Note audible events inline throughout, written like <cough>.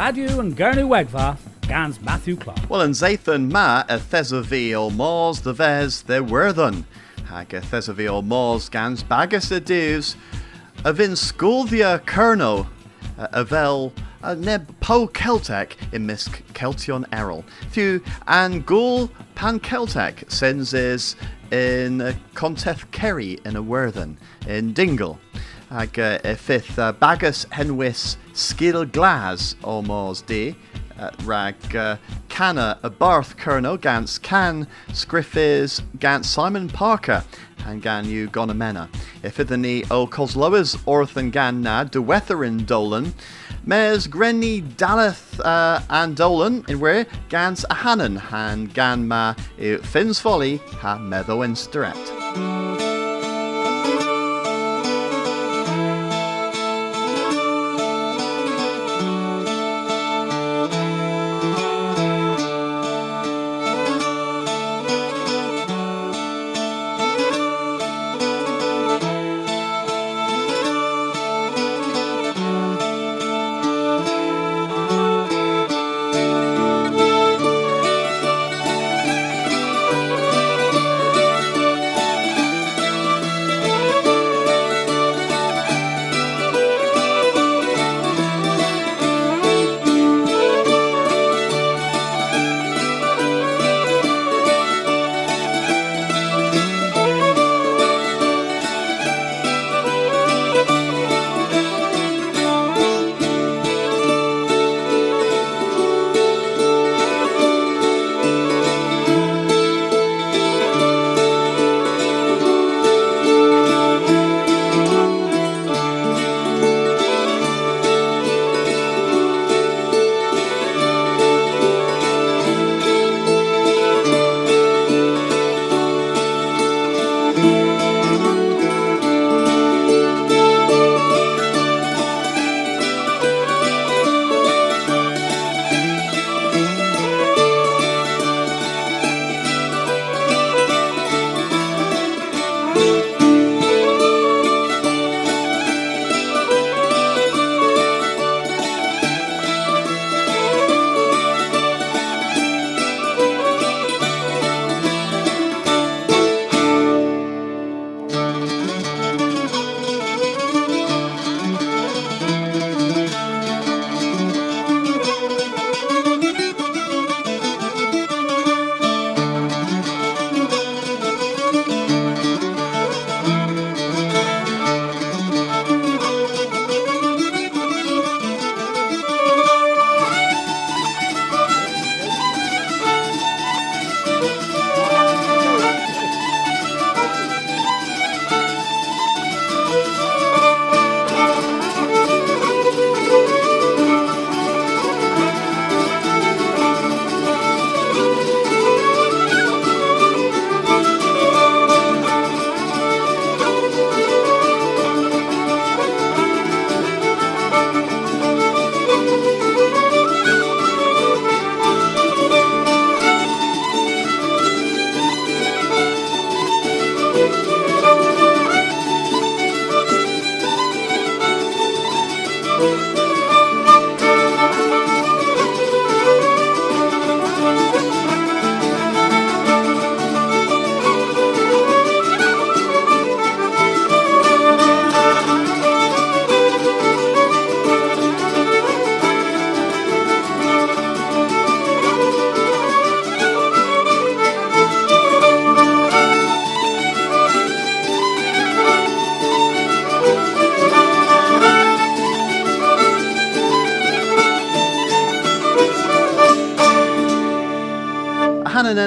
Radio and Gernu Wegva, Gans Matthew Clark. Well, and Zathan ma a thesavi o mors the ves there werthen. Hag a thesavi o mors gans bagus a divs. A vin sculvia kerno. A vel a neb po Celtec in misc Celtion errol. Few and gul pan Celtec senses in a conteth kerry in a werthen in dingle. Hag uh, a fifth uh, bagus henwis skill glas o mors de uh, rag uh, canna a barth kerno gans can scriffis gans Simon Parker and gan you gonomena. If ithani o cosloas orthan gan na de wetherin dolan mes grenny daleth uh, and dolan in where gans a hanan and gan ma i fins folly ha meddo in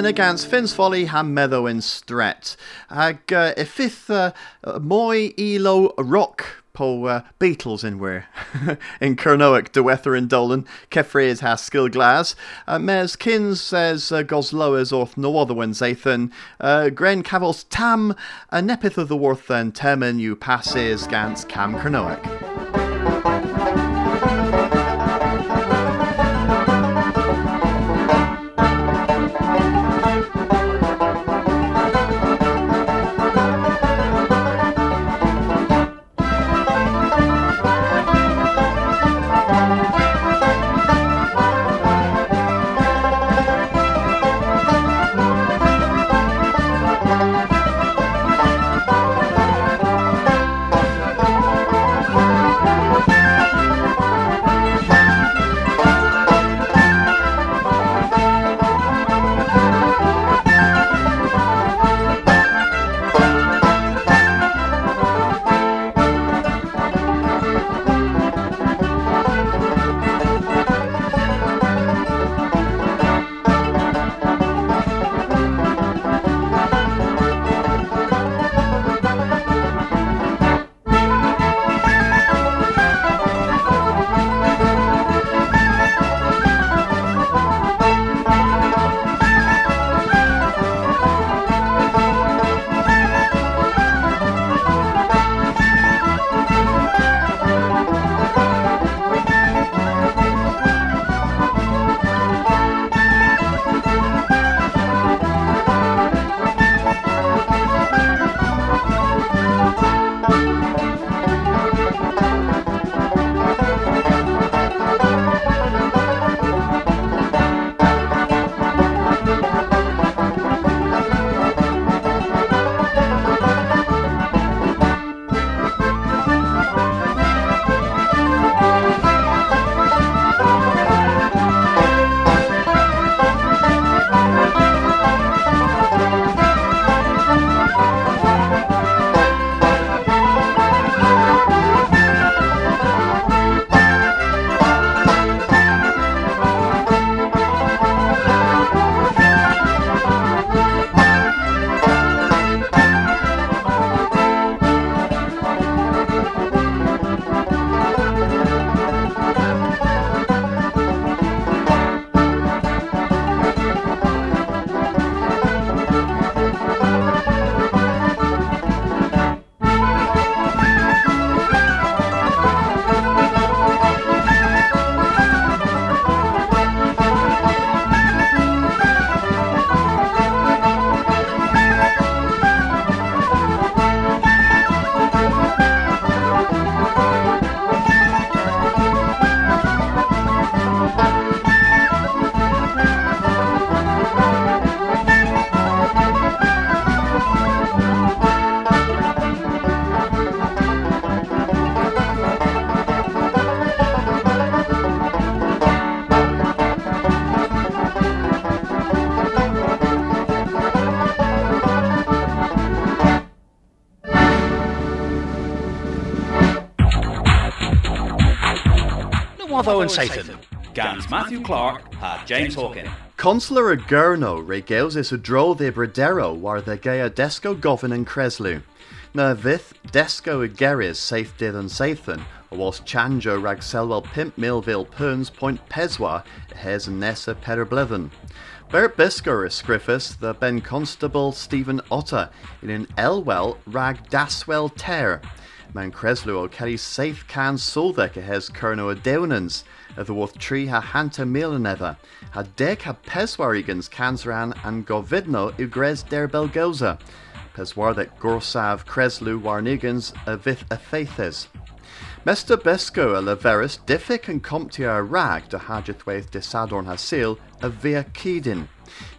Hannanen against Finn's Folly ha meddo stret. Ag uh, e fifth uh, moi elo rock po uh, Beatles in where <laughs> in Kernoak de Weather in Dolan Kefries has skill glass uh, kins says uh, Gosloas orth no other one Zathan uh, Gren Cavils tam a nepith of the worth and temen you passes gans cam Kernoak. Watho and Satan. Gans Matthew Clark had James Hawken. Consular a Gurno regales is a dro de bredero war the gaya desco govern and Creslu. Na vith desco a geris safe did and sathan, was chanjo rag selwell pimp millville perns point peswa hes and nessa perblithen. Bert Bisco is scriffus the Ben Constable Stephen Otter in an Elwell rag daswell tear. Man Creslu o carry safe can soldek hes kerno a deunans, of the worth tree ha hanta milanether, ha deg ha peswarigans cansran and govidno ugres der belgoza, peswar that gorsav Creslu warnigans a vith a faithes. Mr. Besco a leveris diffic and comptia rag de hajethwaith de sadorn hasil a via kedin.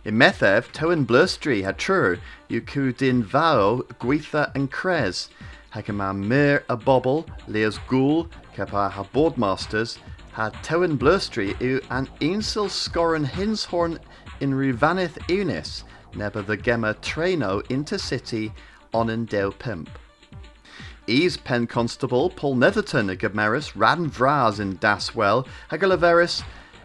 In methev toen blustri ha true, you kudin vao gweitha and cres. Hagama mir a bobble, leas ghoul, kepa ha boardmasters, ha toen blustri u an insel scoren hinshorn in rivanith unis, neba the gemma treno intercity on and deo pimp. Ease Pen Constable Paul Netherton a Radan Vraz in Daswell Hagalaveris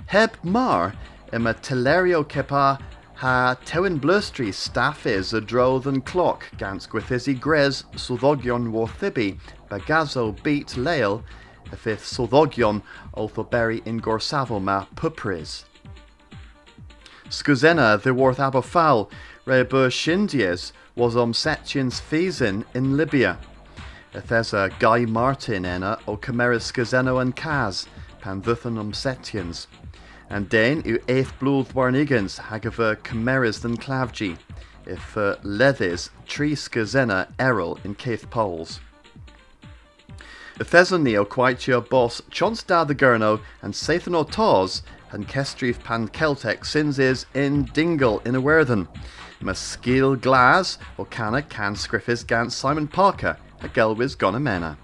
Heb Mar Emma Telerio Kepa ha Tewin Blurstri staff is a droth and clock gans gwithisi gres Suldogion Warthibi Bagazo beat Lael a fifth Suldogion Olthoberry in Gorsavo ma Pupris. Scuzena the Worth Abofal Rebur Shindies was om Setchins Fizin in Libya. Ethesa Guy Martin enna o Cameras Scazeno and Kaz, pan dduthan om Setians. And den u eith blwdd warnigans hagafa Cameras than Clavgi, if uh, leddes tri Scazena errol in Keith Poles. Ethesani o quaitio boss chons da the Gurno and Sathan o Tors and Kestrif pan Celtic sins is in Dingle in a Werthen. Maskil Glas o Cana can Scriffis Gans Simon Parker a Gelwys Gonamena.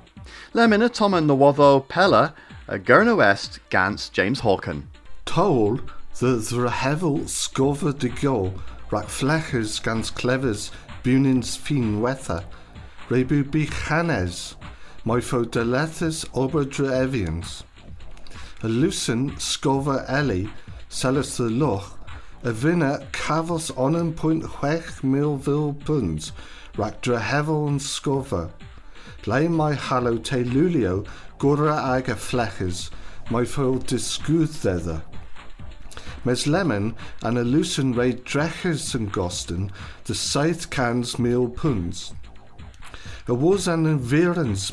Lemina Tom and Nawatho Pella a Gurno West Gans James Hawken. Tol the Zrahevel Scover de Go rak flechers gans clevers bunins fin wetha rebu bichanes moifo delethus ober drevians. A lucen scover eli sellers the loch a vinna cavos onen point chwech mil vil punds rak drehevel and scover. Lei mai hallo te lulio gora ag a flechers moifo disgwth thedder. Mes lemon and a lucen ray drechers and gosten the scythe cans meal puns. A was an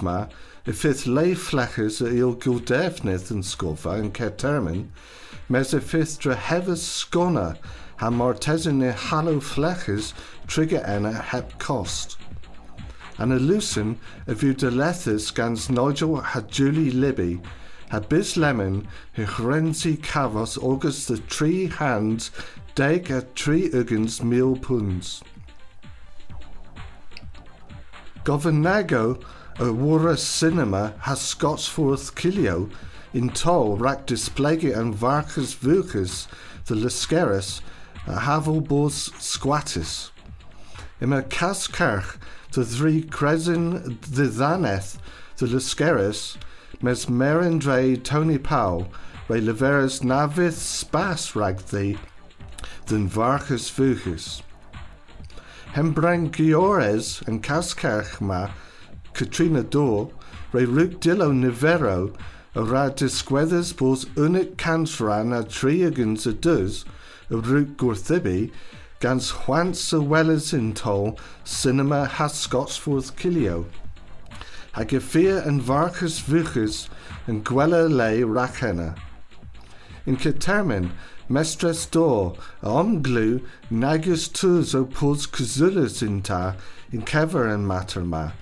ma if it lay flechers a il gildefnith and scofa and ketermin, mes a fifth drehevers scona ha martesin ne hallow flechers trigger enna hep cost. And a lucen a view de lethers gans nigel ha Julie Libby ha bis lemon he chrensi cavos august the tree hands deg a tree ugens meal puns. Governago a Wara cinema has Scotsforth Kilio in Toll rack displege and Varkas Vukas the Lascaris a Havelbos Squattis. Ima Cascarch the three Cresin the Thaneth the Lascaris mes Merindre Tony Powell re Leveris Navith Spas rag thee than Varkas Vukas. Hembrangiores and Cascarchma, Katrina Dor, re Ruk Dillo Nivero, a ra disgwedders bos unig cansran a triagans a a Ruk Gorthibi, gans hwants a wellers in toll, cinema has Scotsforth Kilio. Hag e fear and varcus vuchus, and gwella rachena. In Catermin, Mestres dor, omglu, nagus tus o puls cuzulas in kever and materma.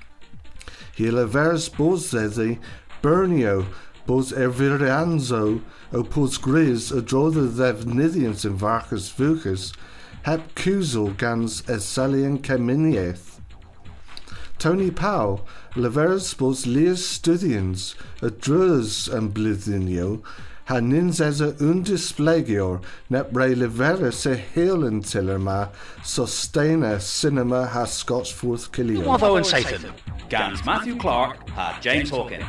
Hila vers bos zezi, Bernio, bos ervirianzo, o puls gris, a drodha thevnithians in varcus vuchus, hep cusel gans esalian keminieth. Tony Powell, leveres bos lias studians, a drus and blithinio, ha ninzeza undisplegior net re levera se helen tillerma sustaina cinema ha Scotsforth Kilio. Watho and Satan. Gans Matthew Clark had James Hawken.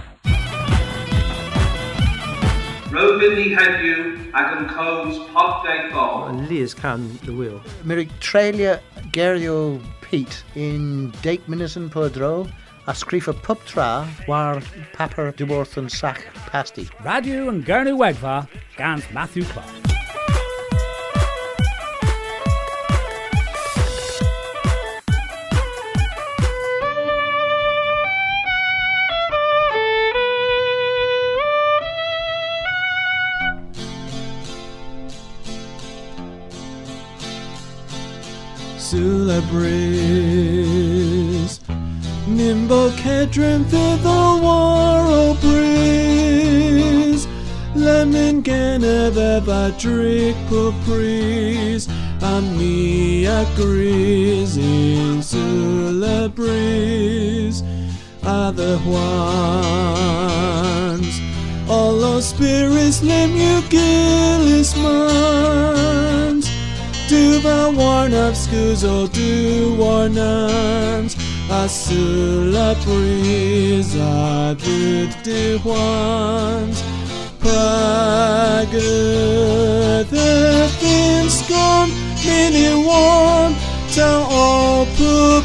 Rwy'n ni heddiw ac yn cwrs popdaethol. Liz can the wheel. Mirig trelia gerio Pete in Dake Minison Podro, a scrifa pub tra war papper dworth and sac pasty. Radio and Gurney Wegva, Gans Matthew Clark. Sula breeze Nimbo kedrin the waro breeze. Lemon gena the badrik pupris And me agrees in Sula breeze Other ones. All those spirits lim you gillis do the warn of schools or do warnams Asula breeze a good do ones Prague the thin scone mini one tell all poop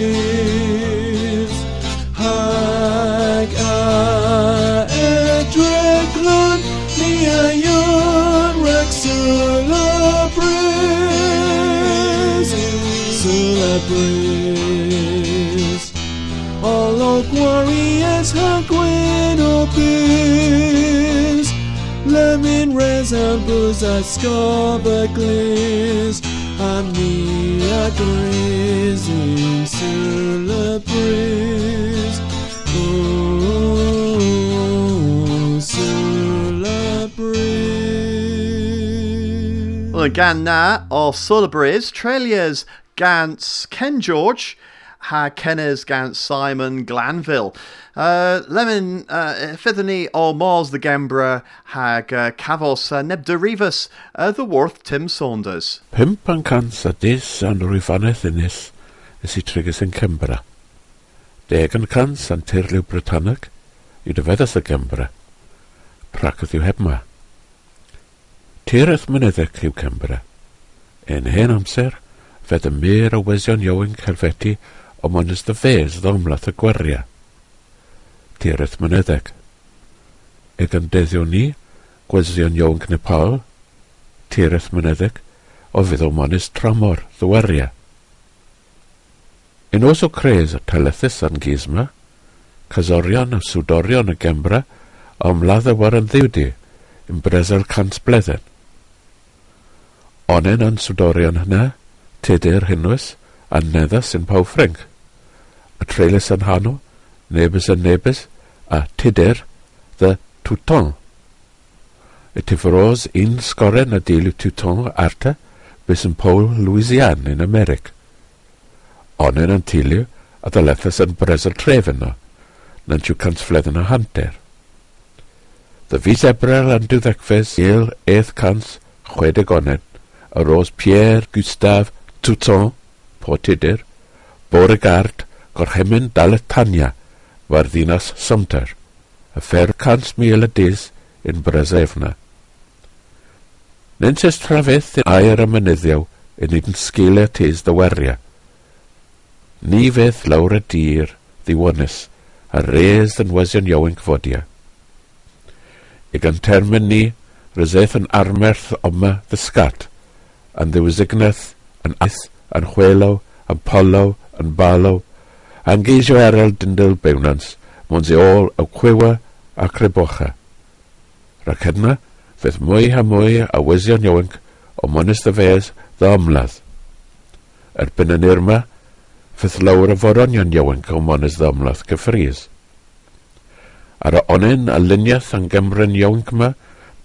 glorious her gwyn o bys Lemon res and booze a scob a glis A mi a gris in Sula breeze Ooh, Sula breeze Well, gan na o Sulabris, Trelia's Gants Ken George, ha Kenners Gants Simon Glanville. Uh, Lemon uh, Fithany o Mars the Gembra hag uh, Cavos uh, Nebderivus uh, the Worth Tim Saunders. Pump yn cant a dis an rwyfaneth unis ys i trigus yn Cembra. Deg yn cant an teirliw Britannig i dyfeddas y Cembra. Pracwyd yw hebma. Tireth mynyddec yw Cembra. En hen amser, fed y mir o wesion Iowen Celfeti o monys dy fes ddomlath y gweria. Tireth mynyddec. Eg yn deddio ni, gwesion Iowen Nepal, tireth mynyddec, o fydd o monys tramor ddweria. Un os o cres y telethys yn gisma, casorion a swdorion y gembra, om ladd y war yn ddiwdi, yn bresel cant bledden. Onen yn swdorion hynna, tudur hynwys, a neddas yn pawffring. A treulus yn hano, nebys yn nebys, a tudur, the touton. Y tifrodd un sgoren y dil y touton arta, bys yn Paul, Louisiana, yn Americ. Onyn yn tilio, a ddylethas yn bresol tref yno, na'n siw cansfledd yn y hanter. Dy fus ebrel yn dwyddegfes 1860 onen, ar Pierre Gustave Touton, Portidir, Beauregard, gorchemen Daletania war ddinas Sumter, a fer cant mil y dydd yn Brasefna. Nentis trafeth yn air y mynyddiaw yn un sgeiliau tes dyweria. Ni fedd lawr y dîr ddiwonus, a res yn wesion iawn cyfodia. I gan termyn ni, ryseth yn armerth oma ddysgat, yn ddiwysignaeth, yn aeth, yn chwelaw, yn polaw, yn balaw, yn geisio erel dyndol bewnans, mond ôl y cwywa a crebocha. Rac hynna, fydd mwy a mwy a wysion iwanc o monest y fes dda ymladd. Erbyn yn irma, fydd lawr y foronion iwanc o monest dda ymladd gyffrys. Ar y onen a luniaeth yn gymryn iwanc yma,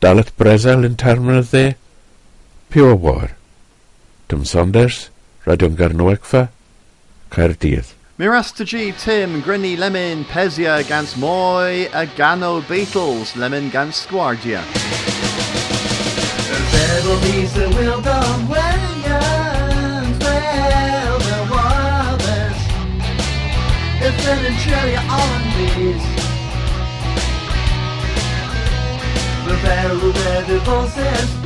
dalet bresel yn termyn y dde, pure war. Tim Saunders, Radio'n Garnwegfa, Caerdydd. Mirasta G, Tim, Grinny, Lemon, Pezia, Gans Moy, Agano, Gano Beatles, Lemon, Gans Squardia. Several pieces will. The where the voices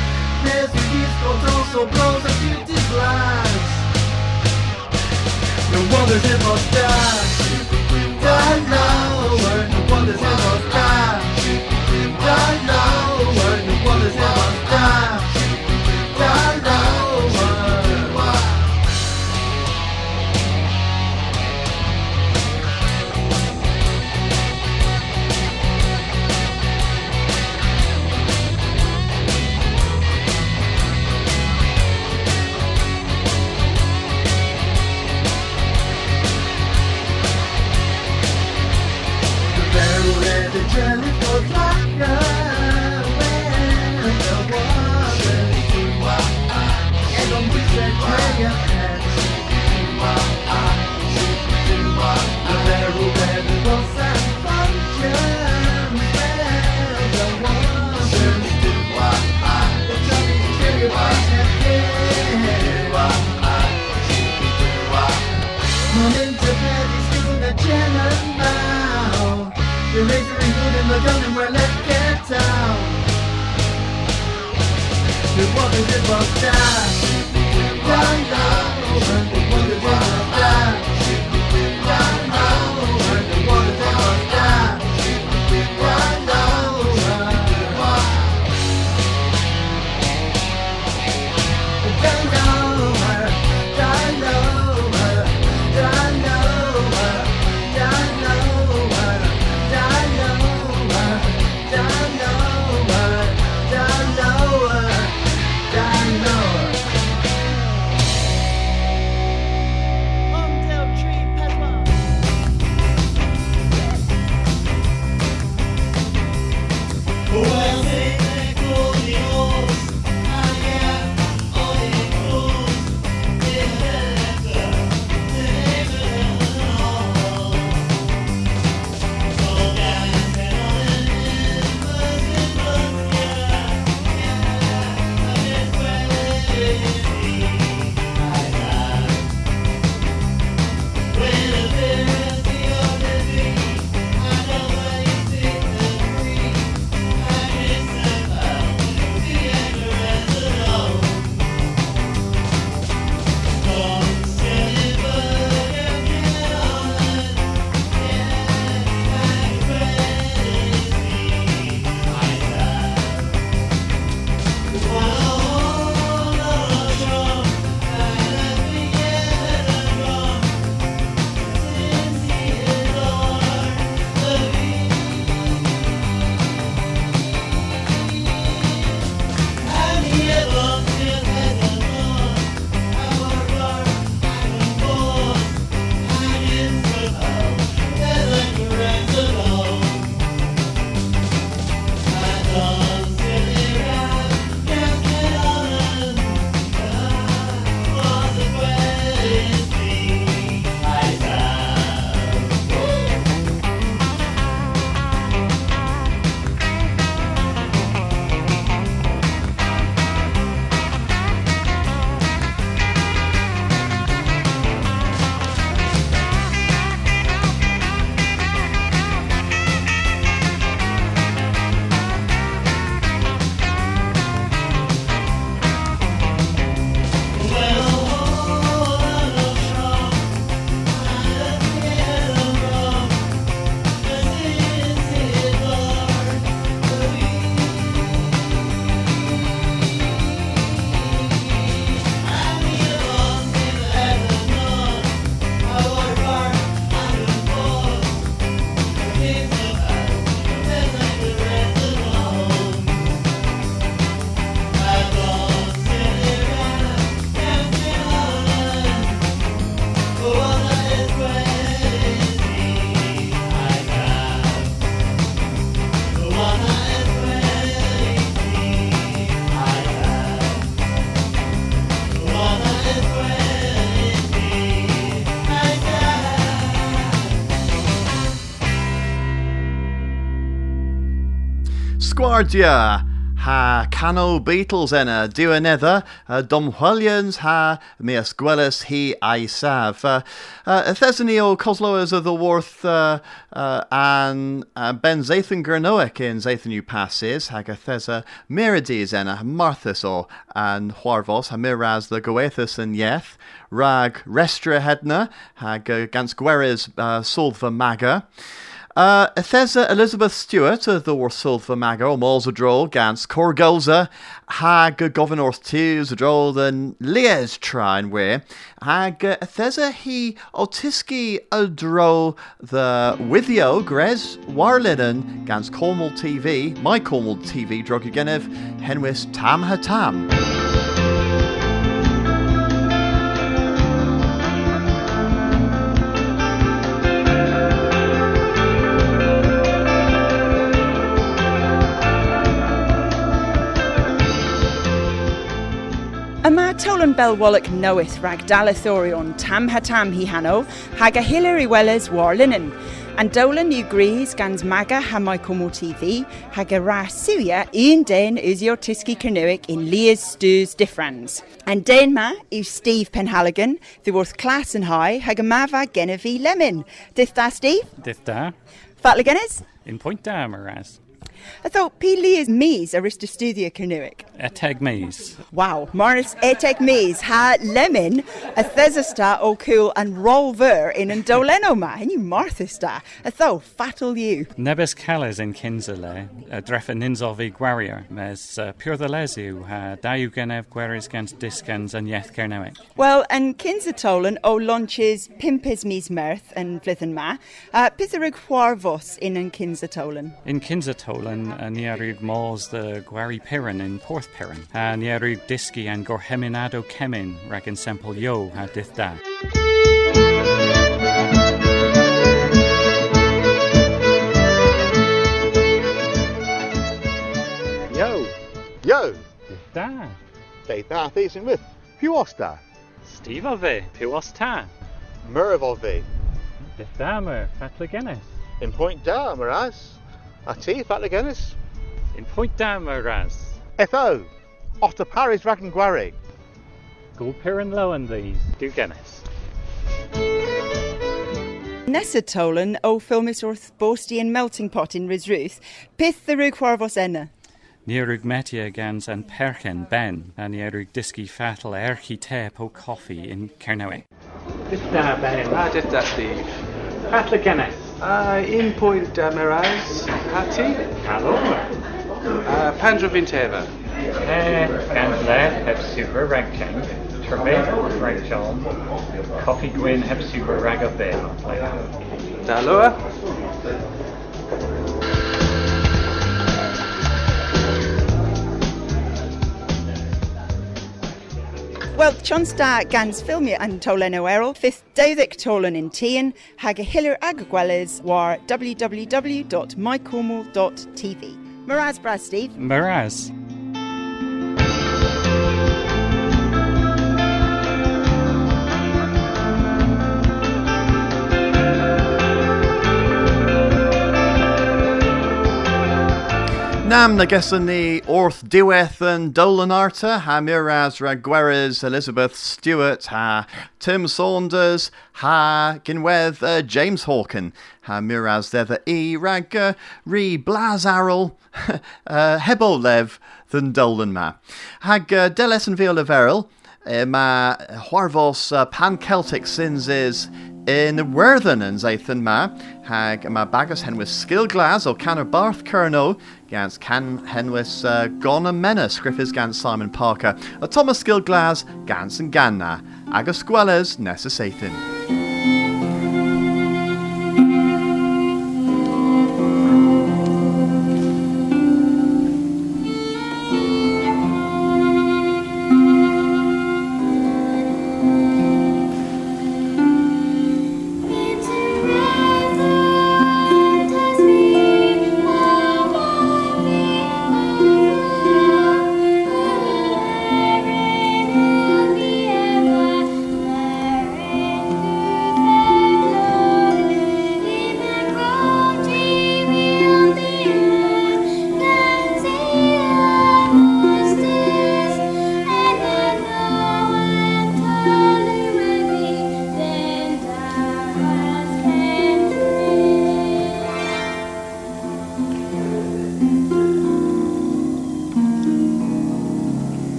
of also blows a beauty glass No wonders it must die Die lower, no wonders it must die Die lower, no wonders it must Squardia. Ha cano Beatles enna another uh, dom Williams ha me esguelis he I sav uh, uh, o Cosloas of the Worth uh, uh, and uh, Ben Zathan Gernoic in Zathan you passes hag a Thesa Mirides enna Marthas o and Huarvos ha miraz the Goethus and Yeth rag Restra hedna hag uh, gans Gweres uh, Sulva Maga uh, Ethesa Elizabeth Stewart the Warsulfa Maga o Mols o Drol gans Corgolza hag y gofyn wrth tiws o drol yn lies tra'n we hag uh, Ethesa hi o tisgi y the withio Gres Warlinen gans Cornwall TV my Cornwall TV drog y genef henwys Tam Ha Tam. Yma Tolan Belwalloch Noeth rag Dalathorion Tam Hatam hi hano hag a Hilary Wellers war linen. And Dolan yw gris gans maga ha Michael Moore TV hag a ra siwia un den usio tisgi Cernewic in Lears Stews Diffrans. And den ma yw Steve Penhaligan, the worth class and high hag a mava Genevieve Lemon. Dith da Steve? Dith da, Fatla Genes? in Point da, Maraz. I thought P. Lears Mees arista studia Cernewic. Eteg Mees. Wow, Morris Eteg Mees ha lemon a thesista o cool and rolver in an doleno ma. And you Marthista. A tho fatal you. Nebes Calles in Kinsale, a drefa ninzolvi Gwario, mes uh, pure the lesiu, ha daiu genev gweris gans discans and yeth Cernewic. Well, and Kinsatolan o launches Pimpis Mees Mirth and Flithen ma. Uh, Pitherug Huarvos in an Kinsatolan. In Kinsatolan, uh, niarug mals the Gwari Piran in Porth Piran, ha niarug diski and gorheminado kemin rag in sempel yo ha dith da. Yo, yo, Da. they da thys yn wyth. Pw os da? Steve of it, piwas ta. Myrf o fi. Dith da mer, fatla genes. In point da, Maraz. A ti, fat Guinness. In Point da Maraz. Etho, Otter Paris Ragan Gwari. Go Piran lowen these, do genes. Nesatolan o filmis orth bosti and melting pot in Risruth. Pith the Rug Huarvos enna. Nierug metia gans and perchen ben, and nierug diski fatal erchi te po coffee in Cernewic. Da, Ben. Ah, did that, Steve. Fatla genes. Uh, in point, uh, Miraz. Hattie. Hello. Uh, Pandra Vinteva. Le, heb super ragchen. Turbe. Coffee gwyn heb super rag of. Daloa. Well, Chonsta gans filmia and Tolen Oerl, fifth Doddic Tolan in Tian, hag a hiller agagwelles war www.mycornwall.tv. Miraz Bra Steve. Miraz. Nam na gesson ni orth diweth yn Dolan Arta, ha Miraz Ragweres, Elizabeth Stewart, ha Tim Saunders, ha Ginwedd uh, James Hawken, ha Miraz Dether E, rag Re Blas Arrol, <laughs> uh, Hebo Lev, than Dolan ma. Hag uh, Deles and Viola Veril, ma Huarvos uh, Pan-Celtic sins is in Werthen and Zathan ma, hag ma bagus henwys skill glas o can Barth Kerno, gans can henwys uh, Gona Mena scriffis gans Simon Parker, a Thomas skill glas gans and ganna, agus gwelers nessa Zathan.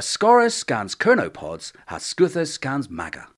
Scorus scans Kerno Pods has Scuthus scans Maga.